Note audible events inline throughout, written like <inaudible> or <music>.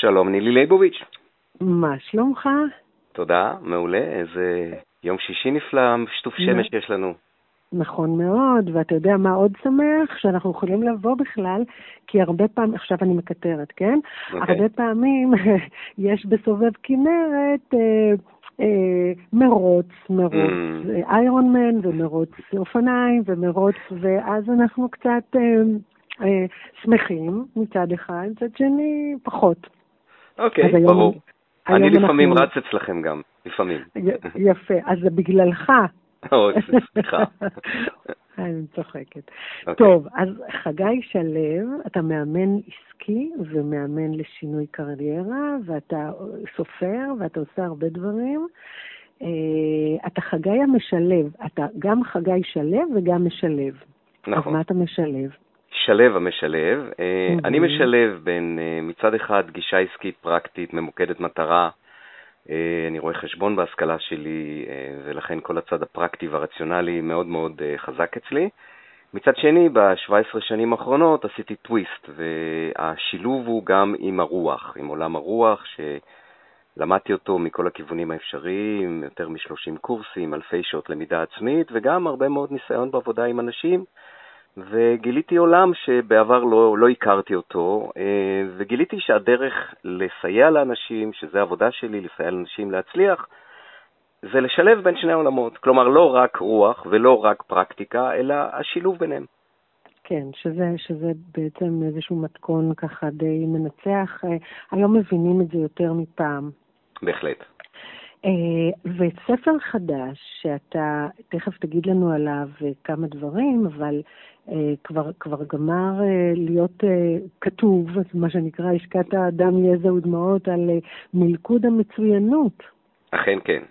שלום, נילי ליבוביץ'. מה שלומך? תודה, מעולה. איזה יום שישי נפלא, שטוף שמש יש לנו. נכון מאוד, ואתה יודע מה עוד שמח? שאנחנו יכולים לבוא בכלל, כי הרבה פעמים, עכשיו אני מקטרת, כן? Okay. אוקיי. הרבה פעמים <laughs> יש בסובב כנרת אה, אה, מרוץ, מרוץ Mm. איירון מן ומרוץ אופניים ומרוץ, ואז אנחנו קצת אה, אה, שמחים מצד אחד, מצד שני פחות. אוקיי, אז היום- ברור. היום אני לפעמים אנחנו- רץ אצלכם גם, לפעמים. י- יפה, אז זה בגללך. <laughs> סליחה. <laughs> אני צוחקת. אוקיי. טוב, אז חגי שלו, אתה מאמן עסקי ומאמן לשינוי קריירה, ואתה סופר ואתה עושה הרבה דברים. אה, אתה חגי המשלב, אתה גם חגי שלו וגם משלב. אז נכון. מה אתה משלב? שלב המשלב. אה, מהמם. אני משלב בין אה, מצד אחד גישה עסקית פרקטית, ממוקדת מטרה. אה, אני רואה חשבון בהשכלה שלי, אה, ולכן כל הצד הפרקטי והרציונלי מאוד מאוד אה, חזק אצלי. מצד שני, ב-17 שנים האחרונות עשיתי טוויסט, והשילוב הוא גם עם הרוח, עם עולם הרוח, שלמדתי אותו מכל הכיוונים האפשריים, יותר מ-30 קורסים, אלפי שעות למידה עצמית, וגם הרבה מאוד ניסיון בעבודה עם אנשים. וגיליתי עולם שבעבר לא, לא הכרתי אותו, אה, וגיליתי שהדרך לסייע לאנשים, שזה העבודה שלי, לסייע לאנשים להצליח, זה לשלב בין שני העולמות. כלומר, לא רק רוח ולא רק פרקטיקה, אלא השילוב ביניהם. כן, שזה, שזה בעצם איזשהו מתכון ככה די מנצח. אה, היום מבינים את זה יותר מפעם. בהחלט. אה, וספר חדש, שאתה תכף תגיד לנו עליו אה, כמה דברים, אבל אה, כבר, כבר גמר להיות כתוב, מה שנקרא, השקעת דם, יזע ודמעות, על מלכוד המצוינות. אכן כן.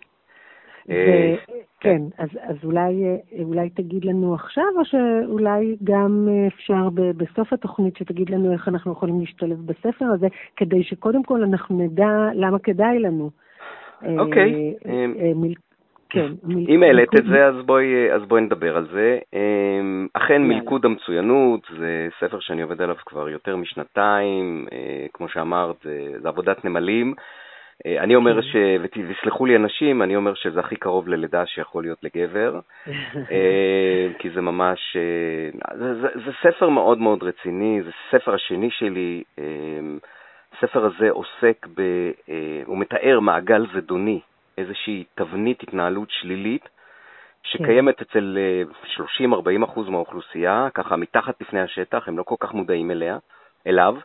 כן, אז, אז אולי, אולי תגיד לנו עכשיו, או שאולי גם אפשר ב- בסוף התוכנית שתגיד לנו איך אנחנו יכולים להשתלב בספר הזה, כדי שקודם כל אנחנו נדע למה כדאי לנו. אה, אוקיי, אה, אה, אה, כן, <laughs> אם העלית את זה, אז בואי, אז בואי נדבר על זה. אמ, אכן. מלכוד המצוינות זה ספר שאני עובד עליו כבר יותר משנתיים. אה, כמו שאמרת, זה, עבודת נמלים. אה, אני אומר ש... ות- ותסלחו לי אנשים, אני אומר שזה הכי קרוב ללידה שיכול להיות לגבר. <laughs> אה, כי זה ממש... אה, זה, זה, זה ספר מאוד מאוד רציני, זה ספר השני שלי. אה, הספר הזה עוסק ב... אה, הוא מתאר מעגל זדוני, איזושהי תבנית התנהלות שלילית שקיימת אצל אה, 30-40% מהאוכלוסייה, ככה מתחת לפני השטח, הם לא כל כך מודעים אליה, אליו,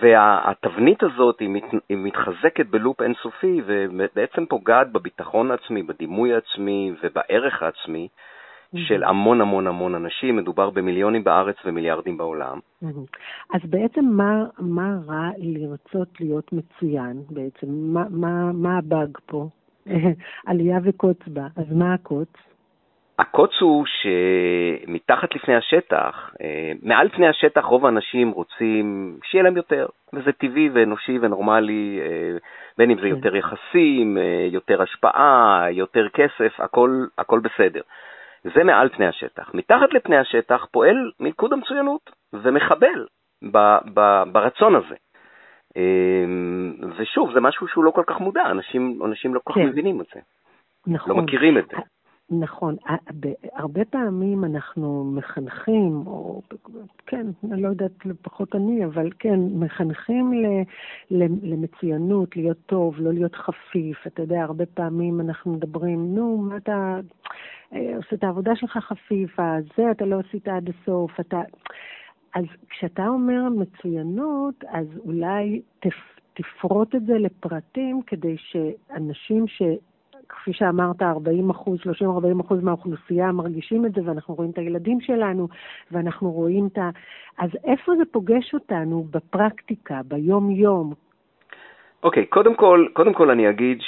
והתבנית הזאת היא, מת, היא מתחזקת בלופ אינסופי ובעצם פוגעת בביטחון העצמי, בדימוי העצמי ובערך העצמי של המון המון המון אנשים, מדובר במיליונים בארץ ומיליארדים בעולם. אז בעצם מה, מה רע לרצות להיות מצוין בעצם? מה, מה, מה הבאג פה? <laughs> עלייה וקוץ בה. אז מה הקוץ? הקוץ הוא שמתחת לפני השטח, אה, מעל פני השטח רוב האנשים רוצים שיהיה להם יותר, וזה טבעי ואנושי ונורמלי, אה, בין אם זה יותר יחסים, אה, יותר השפעה, יותר כסף, הכל, הכל בסדר. זה מעל פני השטח. מתחת לפני השטח פועל מלכוד המצוינות ומחבל ב, ב, ברצון הזה. אה, ושוב, זה משהו שהוא לא כל כך מודע, אנשים, אנשים לא כל כך כן. מבינים את זה, נכון. לא מכירים את זה. נכון. הרבה פעמים אנחנו מחנכים, או כן, אני לא יודעת, פחות אני, אבל כן, מחנכים ל, ל, למצוינות, להיות טוב, לא להיות חפיף. אתה יודע, הרבה פעמים אנחנו מדברים, נו, מה אתה עושה את העבודה שלך חפיפה, זה אתה לא עשית עד הסוף, אתה... אז כשאתה אומר מצוינות, אז אולי תפ, תפרוט את זה לפרטים כדי שאנשים ש... כפי שאמרת, 40 אחוז, 30-40 אחוז מהאוכלוסייה מרגישים את זה, ואנחנו רואים את הילדים שלנו, ואנחנו רואים את ה... אז איפה זה פוגש אותנו בפרקטיקה, ביום-יום? אוקיי, okay, קודם כל, קודם כל אני אגיד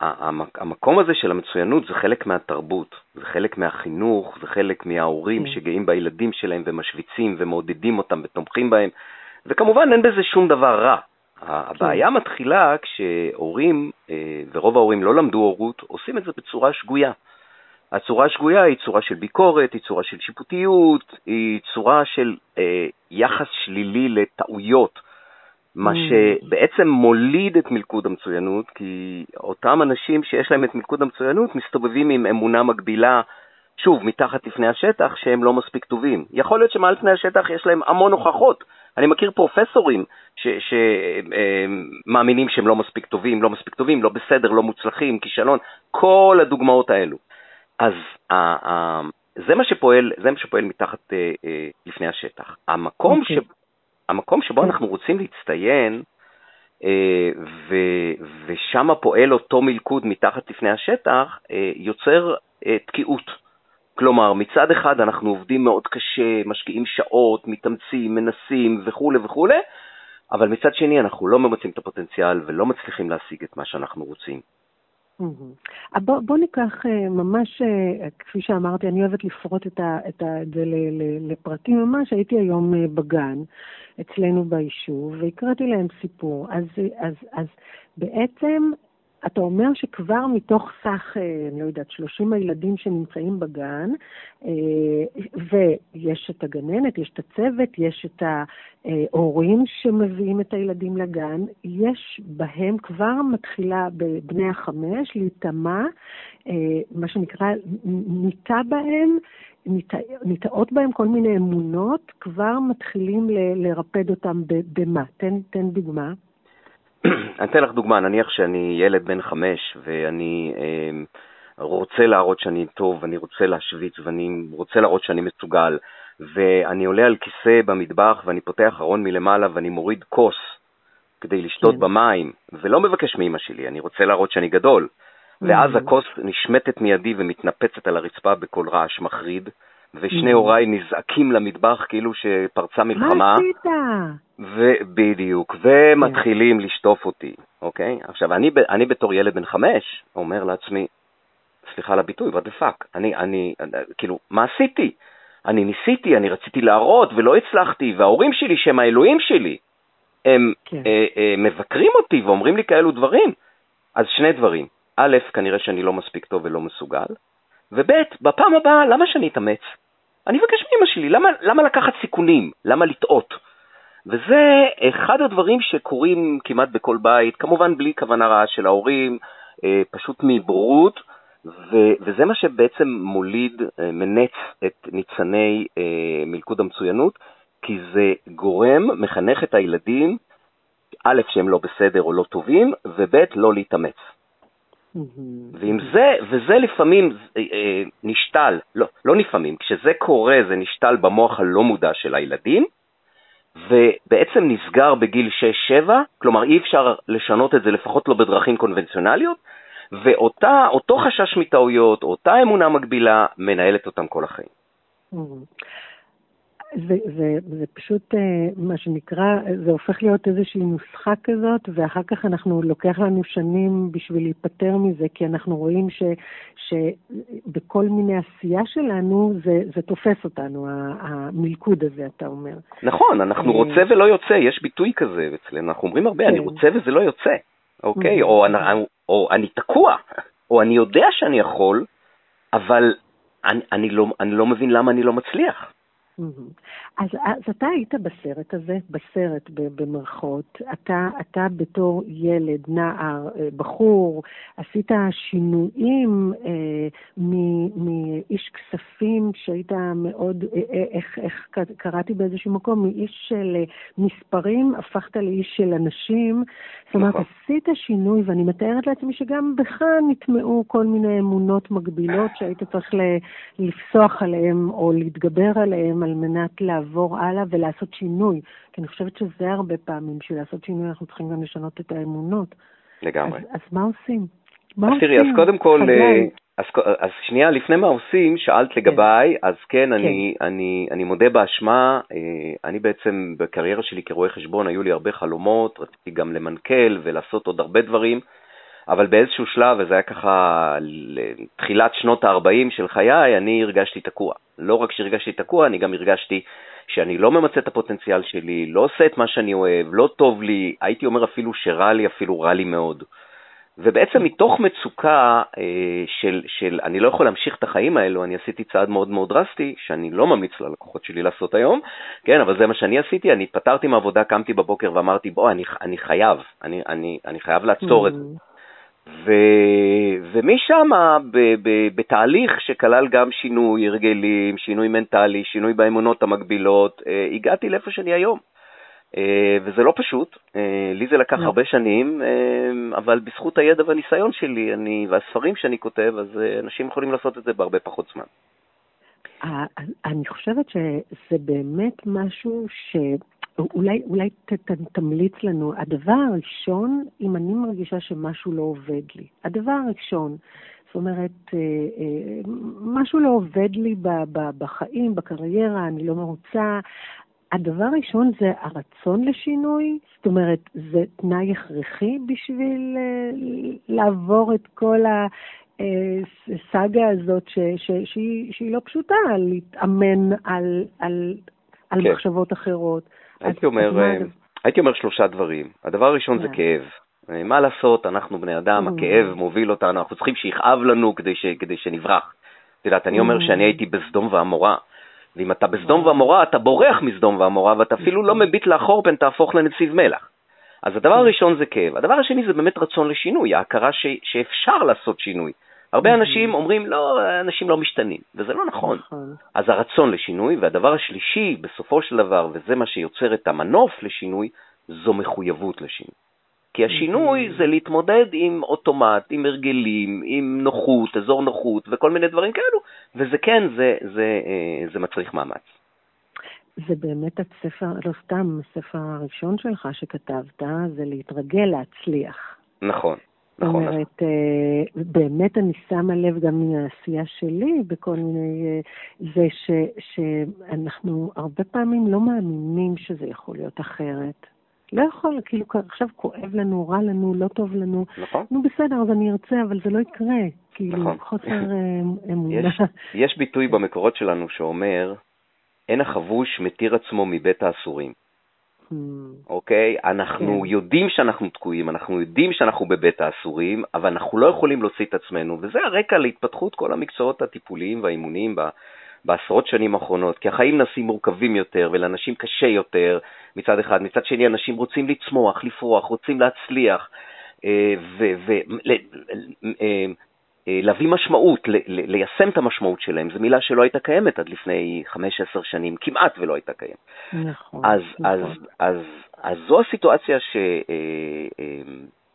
שהמקום הזה של המצוינות זה חלק מהתרבות, זה חלק מהחינוך, זה חלק מההורים כן. שגאים בילדים שלהם ומשוויצים ומעודדים אותם ותומכים בהם, וכמובן אין בזה שום דבר רע. הבעיה מתחילה כשהורים, אה, ורוב ההורים לא למדו הורות, עושים את זה בצורה שגויה. הצורה השגויה היא צורה של ביקורת, היא צורה של שיפוטיות, היא צורה של אה, יחס שלילי לטעויות מה שבעצם מוליד את מלכוד המצוינות, כי אותם אנשים שיש להם את מלכוד המצוינות מסתובבים עם אמונה מקבילה, שוב, מתחת לפני השטח, שהם לא מספיק טובים. יכול להיות שמעל פני השטח יש להם המון הוכחות. אני מכיר פרופסורים שמאמינים שהם לא מספיק טובים, לא מספיק טובים, לא בסדר, לא מוצלחים, כישלון, כל הדוגמאות האלו. אז זה מה שפועל, זה מה שפועל מתחת אה, אה, לפני השטח. המקום, okay. המקום שבו אנחנו רוצים להצטיין, אה, ו, ושם פועל אותו מלכוד מתחת לפני השטח, אה, יוצר אה, תקיעות. כלומר, מצד אחד אנחנו עובדים מאוד קשה, משקיעים שעות, מתאמצים, מנסים וכולי וכולי, אבל מצד שני אנחנו לא ממצים את הפוטנציאל ולא מצליחים להשיג את מה שאנחנו רוצים. Mm-hmm. בוא, בוא ניקח אה, ממש, אה, כפי שאמרתי, אני אוהבת לפרוט את, ה, את, ה, את זה לפרטים ממש. הייתי היום אה, בגן אצלנו ביישוב והקראתי להם סיפור. אז, אז, אז בעצם אתה אומר שכבר מתוך סך, אה, אני לא יודעת, 30 הילדים שנמצאים בגן, אה, ויש את הגננת, יש את הצוות, יש את ההורים שמביאים את הילדים לגן, יש בהם כבר מתחילה בבני החמש להיטמע, אה, מה שנקרא, ניטע בהם ניטעות בהם כל מיני אמונות, כבר מתחילים לרפד אותם במה? תן, תן דוגמה. אני אתן לך דוגמה, נניח שאני ילד בן חמש ואני אה, רוצה להראות שאני טוב, ואני רוצה להשוויץ ואני רוצה להראות שאני מסוגל, ואני עולה על כיסא במטבח ואני פותח ארון מלמעלה ואני מוריד כוס כדי לשתות כן. במים, ולא מבקש מאמא שלי, אני רוצה להראות שאני גדול. ואז mm-hmm. הכוס נשמטת מידי ומתנפצת על הרצפה בקול רעש מחריד, ושני mm-hmm. הוריי נזעקים למטבח כאילו שפרצה מלחמה. מה עשית? בדיוק, ומתחילים לשטוף אותי, אוקיי? עכשיו, אני, אני בתור ילד בן חמש אומר לעצמי, סליחה על הביטוי, what the fuck, אני, אני, כאילו, מה עשיתי? אני ניסיתי, אני רציתי להראות ולא הצלחתי, וההורים שלי, שהם האלוהים שלי, הם כן. אה, אה, מבקרים אותי ואומרים לי כאלו דברים. אז שני דברים, א', כנראה שאני לא מספיק טוב ולא מסוגל, וב', בפעם הבאה, למה שאני אתאמץ? אני אבקש מאמא שלי, למה, למה לקחת סיכונים? למה לטעות? וזה אחד הדברים שקורים כמעט בכל בית, כמובן בלי כוונה רעה של ההורים, אה, פשוט מבורות, וזה מה שבעצם מוליד, אה, מנץ את ניצני אה, מלכוד המצוינות, כי זה גורם, מחנך את הילדים, א', שהם לא בסדר או לא טובים, וב', לא להתאמץ. ועם זה, וזה לפעמים נשתל, לא, לא לפעמים, כשזה קורה זה נשתל במוח הלא מודע של הילדים, ובעצם נסגר בגיל 6-7, כלומר אי אפשר לשנות את זה לפחות לא בדרכים קונבנציונליות, ואותו חשש מטעויות, אותה אמונה מגבילה, מנהלת אותם כל החיים. Mm-hmm. זה, זה, זה פשוט אה, מה שנקרא, זה הופך להיות איזושהי נוסחה כזאת, ואחר כך אנחנו, לוקח לנו שנים בשביל להיפטר מזה, כי אנחנו רואים ש, שבכל מיני עשייה שלנו זה, זה תופס אותנו, המלכוד הזה, אתה אומר. נכון, אנחנו אה, רוצה ולא יוצא, יש ביטוי כזה אצלנו, אנחנו אומרים הרבה, אני כן. רוצה וזה לא יוצא, אוקיי? או, או, או אני תקוע, או אני יודע שאני יכול, אבל אני, אני, לא, אני לא מבין למה אני לא מצליח. אז, אז אתה היית בסרט הזה, בסרט במרכאות, אתה, אתה בתור ילד, נער, אה, בחור, עשית שינויים אה, מאיש כספים שהיית מאוד, אה, אה, איך, איך קראתי באיזשהו מקום, מאיש של מספרים, הפכת לאיש של אנשים. זאת אומרת, נכון. עשית שינוי, ואני מתארת לעצמי שגם בך נטמעו כל מיני אמונות מגבילות שהיית צריך לפסוח עליהן או להתגבר עליהן. על מנת לעבור הלאה ולעשות שינוי. כי אני חושבת שזה הרבה פעמים, בשביל לעשות שינוי אנחנו צריכים גם לשנות את האמונות. לגמרי. אז, אז מה עושים? מה אז עושים? תראי, אז קודם כל, אה, אז, אז שנייה, לפני מה עושים, שאלת כן. לגביי, אז כן, כן. אני, אני, אני מודה באשמה, אה, אני בעצם, בקריירה שלי כרואה חשבון, היו לי הרבה חלומות, רציתי גם למנכ"ל ולעשות עוד הרבה דברים. אבל באיזשהו שלב, וזה היה ככה לתחילת שנות ה-40 של חיי, אני הרגשתי תקוע. לא רק שהרגשתי תקוע, אני גם הרגשתי שאני לא ממצה את הפוטנציאל שלי, לא עושה את מה שאני אוהב, לא טוב לי, הייתי אומר אפילו שרע לי, אפילו רע לי מאוד. ובעצם מתוך מצוקה אה, של, של אני לא יכול להמשיך את החיים האלו, אני עשיתי צעד מאוד מאוד דרסטי, שאני לא ממליץ ללקוחות שלי לעשות היום, כן, אבל זה מה שאני עשיתי, אני התפטרתי מהעבודה, קמתי בבוקר ואמרתי, בוא, אני, אני חייב, אני, אני, אני חייב לעצור את זה. ו, ומשם, בתהליך שכלל גם שינוי הרגלים, שינוי מנטלי, שינוי באמונות המקבילות, אה, הגעתי לאיפה שאני היום. אה, וזה לא פשוט, אה, לי זה לקח לא. הרבה שנים, אבל בזכות הידע והניסיון שלי אני, והספרים שאני כותב, אז אנשים יכולים לעשות את זה בהרבה פחות זמן. אני חושבת שזה באמת משהו ש... אולי, אולי ת, ת, תמליץ לנו, הדבר הראשון, אם אני מרגישה שמשהו לא עובד לי, הדבר הראשון, זאת אומרת, אה, אה, משהו לא עובד לי ב, ב, בחיים, בקריירה, אני לא מרוצה, הדבר הראשון זה הרצון לשינוי, זאת אומרת, זה תנאי הכרחי בשביל אה, לעבור את כל הסאגה הזאת ש, ש, שהיא, שהיא לא פשוטה, להתאמן על, על, על כן. מחשבות אחרות. הייתי אומר, אה, הייתי אומר שלושה דברים. הדבר הראשון זה כן. כאב. אה, מה לעשות, אנחנו בני אדם, הכאב מוביל אותנו, אנחנו צריכים שיכאב לנו כדי, ש, כדי שנברח. את יודעת, אני אומר שאני הייתי בסדום ועמורה, ואם אתה בסדום ועמורה, אתה בורח מסדום ועמורה, ואתה אפילו לא מביט לאחור פן תהפוך לנציב מלח. אז הדבר הראשון זה כאב. הדבר השני זה באמת רצון לשינוי, ההכרה ש, שאפשר לעשות שינוי. הרבה אנשים אומרים, לא, אנשים לא משתנים, וזה לא נכון. נכון. אז הרצון לשינוי, והדבר השלישי, בסופו של דבר, וזה מה שיוצר את המנוף לשינוי, זו מחויבות לשינוי. כי השינוי זה להתמודד עם אוטומט, עם הרגלים, עם נוחות, אזור נוחות וכל מיני דברים כאלו, וזה כן, זה, זה, אה, זה מצריך מאמץ. זה באמת הספר, לא סתם, הספר הראשון שלך שכתבת, זה להתרגל להצליח. נכון. נכון. זאת אומרת, אה, באמת אני שמה לב גם מהעשייה שלי בכל מיני... אה, זה ש, שאנחנו הרבה פעמים לא מאמינים שזה יכול להיות אחרת. לא יכול, כאילו עכשיו כואב לנו, רע לנו, לא טוב לנו. נכון. נו בסדר, אז אני ארצה, אבל זה לא יקרה. כאילו, נכון. חוסר אה, <laughs> אמונה. יש, יש ביטוי במקורות שלנו שאומר, אין החבוש מתיר עצמו מבית האסורים. Hmm. אוקיי? אנחנו כן. יודעים שאנחנו תקועים, אנחנו יודעים שאנחנו בבית האסורים, אבל אנחנו לא יכולים להוציא את עצמנו, וזה הרקע להתפתחות כל המקצועות הטיפוליים והאימוניים בעשרות שנים האחרונות, כי החיים נעשים מורכבים יותר ולאנשים קשה יותר מצד אחד, מצד שני אנשים רוצים לצמוח, לפרוח, רוצים להצליח, אה, אה, משמעות, ליישם את המשמעות שלהם, זו מילה שלא הייתה קיימת עד לפני 5-10 שנים, כמעט ולא הייתה קיימת. נכון. אז, נכון. אז, אז, אז זו הסיטואציה ש, אה,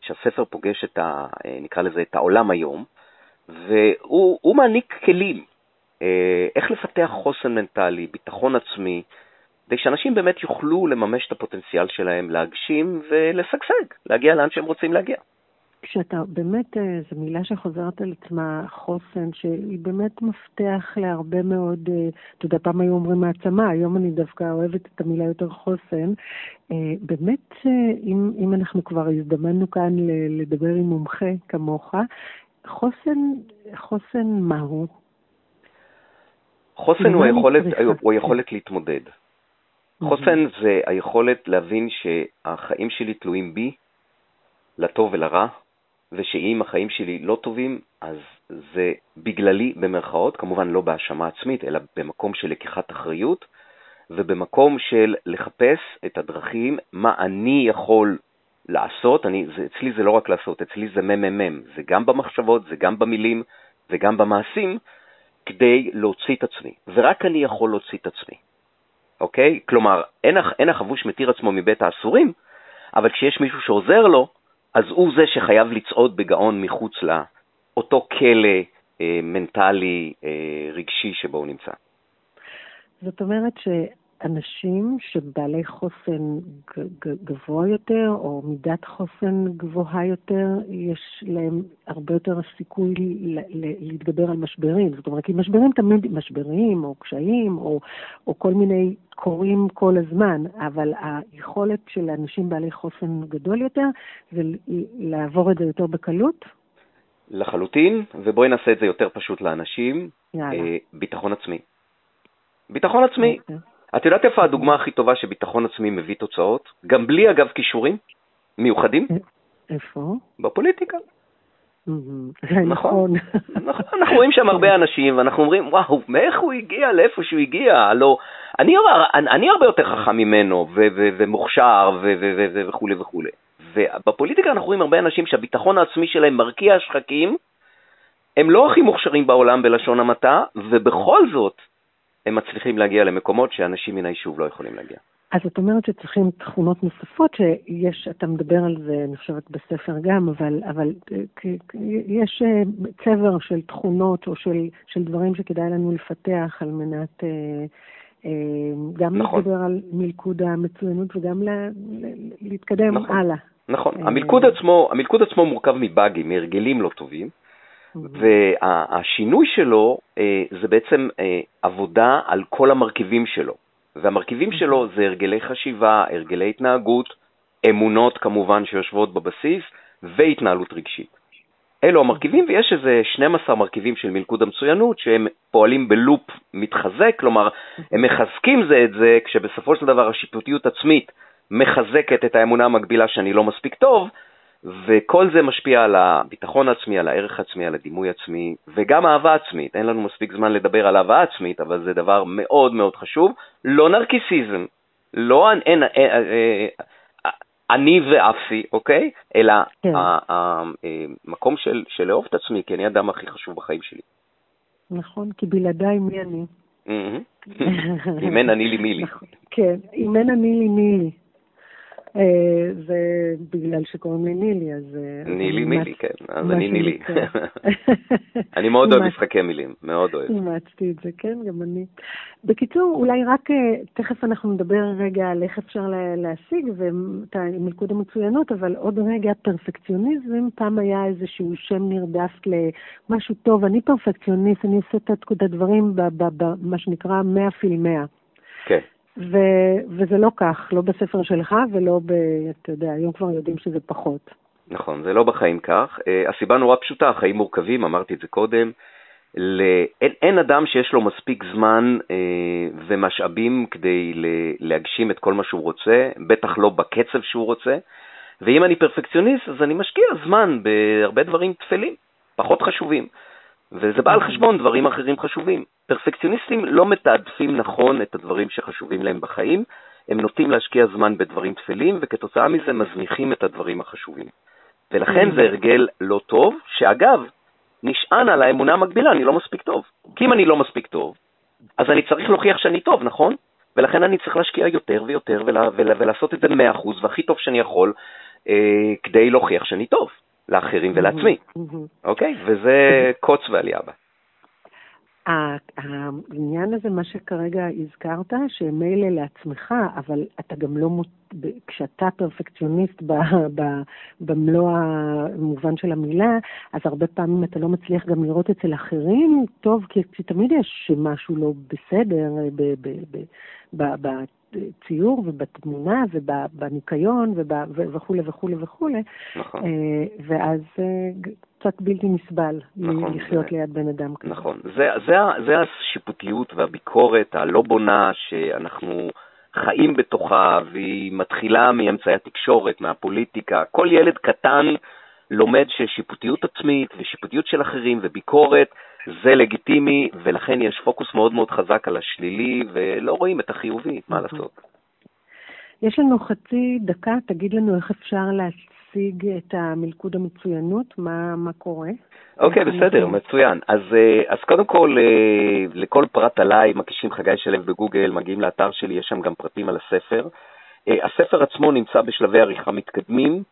שהספר פוגש את ה... נקרא לזה, את העולם היום, והוא מעניק כלים אה, איך לפתח חוסן מנטלי, ביטחון עצמי, כדי שאנשים באמת יוכלו לממש את הפוטנציאל שלהם, להגשים ולשגשג, להגיע לאן שהם רוצים להגיע. כשאתה באמת, אה, זו מילה שחוזרת על עצמה, חוסן, שהיא באמת מפתח להרבה מאוד, אה, אתה יודע, פעם היו אומרים מעצמה, היום אני דווקא אוהבת את המילה יותר חוסן. באמת, אם, אם אנחנו כבר הזדמנו כאן לדבר עם מומחה כמוך, חוסן, חוסן מהו? חוסן הוא היכולת, הוא היכולת להתמודד. חוסן זה היכולת להבין שהחיים שלי תלויים בי, לטוב ולרע, ושאם החיים שלי לא טובים, אז זה בגללי במרכאות, כמובן לא בהאשמה עצמית, אלא במקום של לקיחת אחריות, ובמקום של לחפש את הדרכים, מה אני יכול לעשות, אני, זה, אצלי זה לא רק לעשות, אצלי זה מ"מ, זה גם במחשבות, זה גם במילים, זה גם במעשים, כדי להוציא את עצמי, ורק אני יכול להוציא את עצמי, אוקיי? כלומר, אין, אין החבוש מתיר עצמו מבית האסורים, אבל כשיש מישהו שעוזר לו, אז הוא זה שחייב לצעוד בגאון מחוץ לאותו כלא אה, מנטלי, אה, רגשי שבו הוא נמצא. זאת אומרת ש... אנשים שבעלי חוסן גבוה יותר, או מידת חוסן גבוהה יותר, יש להם הרבה יותר סיכוי להתגבר על משברים. זאת אומרת, כי משברים תמיד, משברים, או קשיים, או, או כל מיני קורים כל הזמן, אבל היכולת של אנשים בעלי חוסן גדול יותר זה לעבור את זה יותר בקלות. לחלוטין, ובואי נעשה את זה יותר פשוט לאנשים. יאללה. אה, ביטחון עצמי. ביטחון עצמי. Okay. את יודעת איפה הדוגמה הכי טובה שביטחון עצמי מביא תוצאות? גם בלי, אגב, כישורים מיוחדים? איפה? בפוליטיקה. <laughs> נכון. נכון. אנחנו רואים שם הרבה אנשים, ואנחנו אומרים, וואו, מאיך הוא הגיע לאיפה שהוא הגיע? הלוא אני, אני הרבה יותר חכם ממנו, ומוכשר, וכולי וכולי. ובפוליטיקה אנחנו רואים הרבה אנשים שהביטחון העצמי שלהם מרקיע שחקים, הם לא הכי מוכשרים בעולם בלשון המעטה, ובכל זאת הם מצליחים להגיע למקומות שאנשים מן היישוב לא יכולים להגיע. אז את אומרת שצריכים תכונות נוספות, שיש, אתה מדבר על זה, אני חושבת, בספר גם, אבל, אבל יש אה, צבר של תכונות או של, של דברים שכדאי לנו לפתח על מנת אה, אה, גם נכון. לדבר על מלכוד המצוינות וגם לה, להתקדם נכון. הלאה. נכון, המלכוד עצמו, המלכוד עצמו מורכב מבאגים, מהרגלים לא טובים. והשינוי שלו זה בעצם עבודה על כל המרכיבים שלו. והמרכיבים שלו זה הרגלי חשיבה, הרגלי התנהגות, אמונות כמובן שיושבות בבסיס, והתנהלות רגשית. אלו המרכיבים, ויש איזה 12 מרכיבים של מלכוד המצוינות שהם פועלים בלופ מתחזק, כלומר, הם מחזקים זה את זה, כשבסופו של דבר השיפוטיות עצמית מחזקת את האמונה המקבילה שאני לא מספיק טוב, וכל זה משפיע על הביטחון העצמי, על הערך העצמי, על הדימוי עצמי, וגם אהבה עצמית. אין לנו מספיק זמן לדבר על אהבה עצמית, אבל זה דבר מאוד מאוד חשוב. לא נרקיסיזם, לא אין, אין, אין, אין, אני ואפסי, אוקיי? אלא כן. המקום של, של לאהוב את עצמי, כי אני האדם הכי חשוב בחיים שלי. נכון, כי בלעדיי מי אני? <laughs> אם אין אני לי מי לי. נכון, כן, אם אין אני לי מי לי. אה, זה בגלל שקוראים לי נילי, אז... אה, נילי מילי, כן, אז אני נילי. <laughs> אני מאוד אוהב משחקי מילים, מאוד אוהב. אימצתי את זה, כן, גם אני. בקיצור, אולי רק, אה, תכף אנחנו נדבר רגע על איך אפשר להשיג, ואת מלכוד המצוינות, אבל עוד רגע, פרפקציוניזם, פעם היה איזשהו שם נרדף למשהו טוב, אני פרפקציוניסט, אני עושה את הדברים במה שנקרא 100 פיל 100. כן. ו, וזה לא כך, לא בספר שלך ולא ב... אתה יודע, היום כבר יודעים שזה פחות. נכון, זה לא בחיים כך. Uh, הסיבה נורא פשוטה, החיים מורכבים, אמרתי את זה קודם. ל... אין, אין אדם שיש לו מספיק זמן uh, ומשאבים כדי להגשים את כל מה שהוא רוצה, בטח לא בקצב שהוא רוצה. ואם אני פרפקציוניסט, אז אני משקיע זמן בהרבה דברים טפלים, פחות חשובים. וזה בא על חשבון דברים אחרים חשובים. פרפקציוניסטים לא מתעדפים נכון את הדברים שחשובים להם בחיים, הם נוטים להשקיע זמן בדברים טפלים, וכתוצאה מזה מזניחים את הדברים החשובים. ולכן זה הרגל לא טוב, שאגב, נשען על האמונה המקבילה, אני לא מספיק טוב. כי אם אני לא מספיק טוב, אז אני צריך להוכיח שאני טוב, נכון? ולכן אני צריך להשקיע יותר ויותר ולה, ולה, ולעשות את זה 100% והכי טוב שאני יכול אה, כדי להוכיח שאני טוב. לאחרים ולעצמי, אוקיי? וזה קוץ ועלייה בה. העניין הזה, מה שכרגע הזכרת, שמילא לעצמך, אבל אתה גם לא, כשאתה פרפקציוניסט ב, ב, במלוא המובן של המילה, אז הרבה פעמים אתה לא מצליח גם לראות אצל אחרים טוב, כי, כי תמיד יש משהו לא בסדר ב, ב, ב, ב, ב, בציור ובתמונה ובניקיון וכולי וכולי וכולי. נכון. אה, ואז אה, קצת בלתי נסבל נכון, לחיות זה, ליד בן אדם כזה. נכון. זה, זה, זה השיפוטיות והביקורת הלא בונה שאנחנו חיים בתוכה, והיא מתחילה מאמצעי התקשורת, מהפוליטיקה. כל ילד קטן לומד ששיפוטיות עצמית ושיפוטיות של אחרים וביקורת זה לגיטימי, ולכן יש פוקוס מאוד מאוד חזק על השלילי, ולא רואים את החיובי, מה אוקיי. לעשות. יש לנו חצי דקה, תגיד לנו איך אפשר להשיג את המלכוד המצוינות, מה, מה קורה? אוקיי, okay, בסדר, מצוין. אז, אה, אז קודם כל, אה, לכל פרט עליי, מקישים חגי שלו בגוגל, מגיעים לאתר שלי, יש שם גם פרטים על הספר. אה, הספר עצמו נמצא בשלבי עריכה מתקדמים,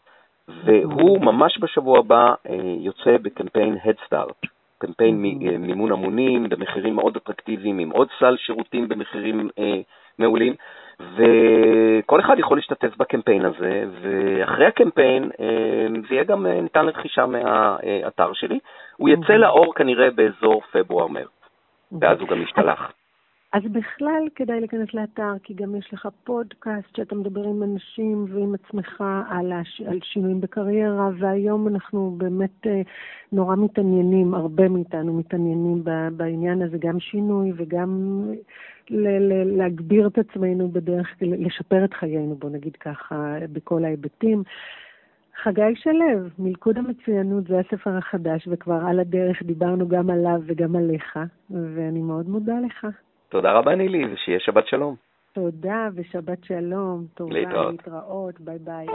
והוא ממש בשבוע הבא יוצא בקמפיין Head Start. קמפיין אה, מימון המונים במחירים מאוד אטרקטיביים, עם עוד סל שירותים במחירים אה, מעולים, וכל אחד יכול להשתתף בקמפיין הזה, ואחרי הקמפיין אה, זה יהיה גם אה, ניתן לרכישה מהאתר שלי. הוא יצא אוקיי. לאור כנראה באזור פברואר-מרץ, ואז הוא גם ישתלח. אז בכלל כדאי להיכנס לאתר, כי גם יש לך פודקאסט שאתה מדבר עם אנשים ועם עצמך על, הש... על שינויים בקריירה, והיום אנחנו באמת אה, נורא מתעניינים, הרבה מאיתנו מתעניינים בעניין הזה, גם שינוי וגם ל- ל- להגביר את עצמנו בדרך, לשפר את חיינו, בוא נגיד ככה, בכל ההיבטים. חגי שלו, מלכוד המצוינות זה הספר החדש, וכבר על הדרך דיברנו גם עליו וגם עליך, ואני מאוד מודה לך. תודה רבה נילי, ושיהיה שבת שלום. תודה ושבת שלום. להתראות. להתראות, ביי ביי.